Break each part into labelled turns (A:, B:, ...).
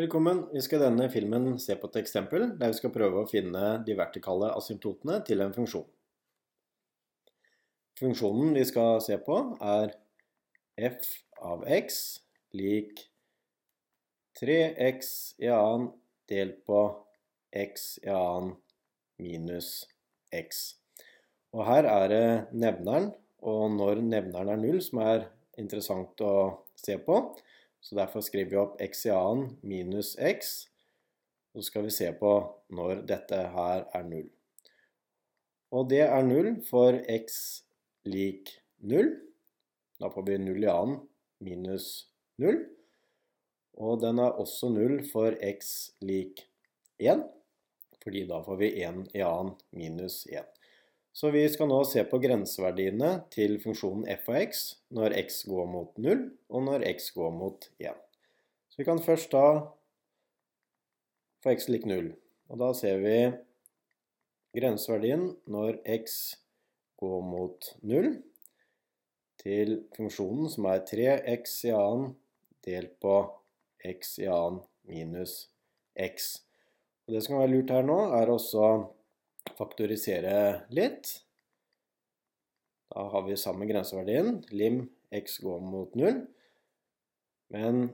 A: Velkommen. Vi skal i denne filmen se på et eksempel der vi skal prøve å finne de vertikale asymptotene til en funksjon. Funksjonen vi skal se på er f av x lik 3x i annen delt på x i annen minus x. Og her er det nevneren, og når nevneren er null, som er interessant å se på. Så derfor skriver vi opp x i annen minus x. Så skal vi se på når dette her er null. Og det er null for x lik null. Da får vi null i annen minus null. Og den er også null for x lik 1, fordi da får vi 1 i annen minus 1. Så vi skal nå se på grenseverdiene til funksjonen f av x når x går mot 0 og når x går mot 1. Så vi kan først ta for x lik 0. Og da ser vi grenseverdien når x går mot 0 til funksjonen som er 3x i annen delt på x i annen minus x. Og det som kan være lurt her nå, er også faktorisere litt. Da har vi samme grenseverdien. Lim x går mot 0. Men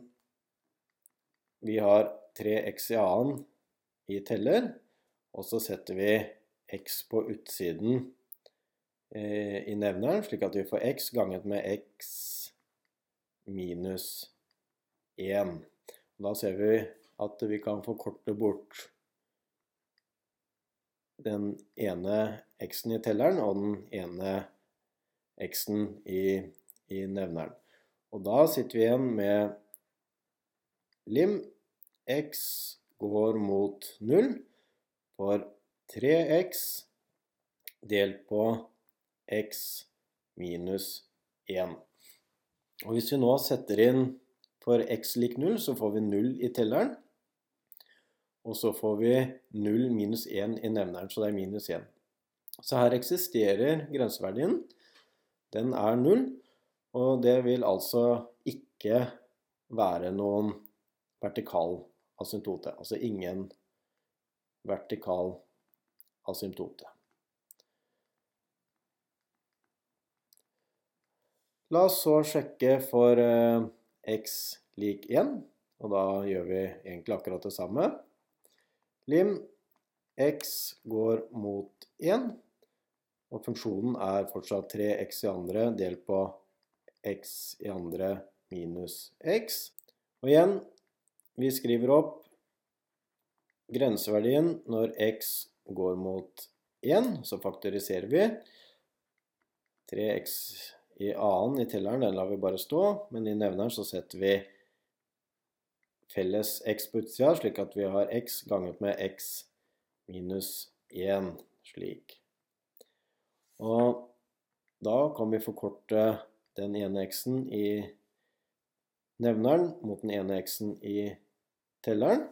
A: vi har 3x i annen i teller, og så setter vi x på utsiden eh, i nevneren, slik at vi får x ganget med x minus 1. Da ser vi at vi kan forkorte bort den ene x-en i telleren og den ene x-en i, i, nevneren. Og da sitter vi igjen med lim x går mot 0 for 3x delt på x minus 1. Og hvis vi nå setter inn for x lik 0, så får vi 0 i telleren. Og så får vi 0 minus 1 i nevneren, så det er minus 1. Så her eksisterer grenseverdien. Den er 0, og det vil altså ikke være noen vertikal asymptote. Altså ingen vertikal asymptote. La oss så sjekke for eh, x lik 1, og da gjør vi egentlig akkurat det samme. Lim x går mot 1, og funksjonen er fortsatt 3x i andre delt på x i andre minus x. Og igjen, vi skriver opp grenseverdien når x går mot 1, så faktoriserer vi. 3x i annen i telleren, den lar vi bare stå, men i nevneren så setter vi felles x på utsida, slik at vi har x ganget med x minus 1 slik. Og da kan vi forkorte den ene x-en i nevneren mot den ene x-en i telleren.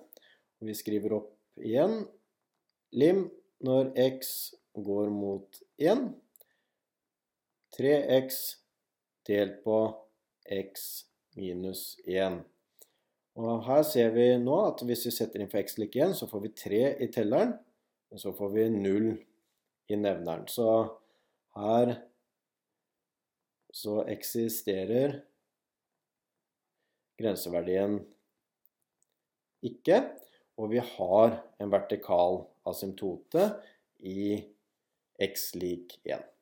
A: Vi skriver opp igjen lim når x går mot 1. 3x delt på x minus 1. Og her ser vi nå at hvis vi setter inn for x lik 1, så får vi 3 i telleren, og så får vi 0 i nevneren. Så her så eksisterer grenseverdien ikke, og vi har en vertikal asymptote i x lik 1.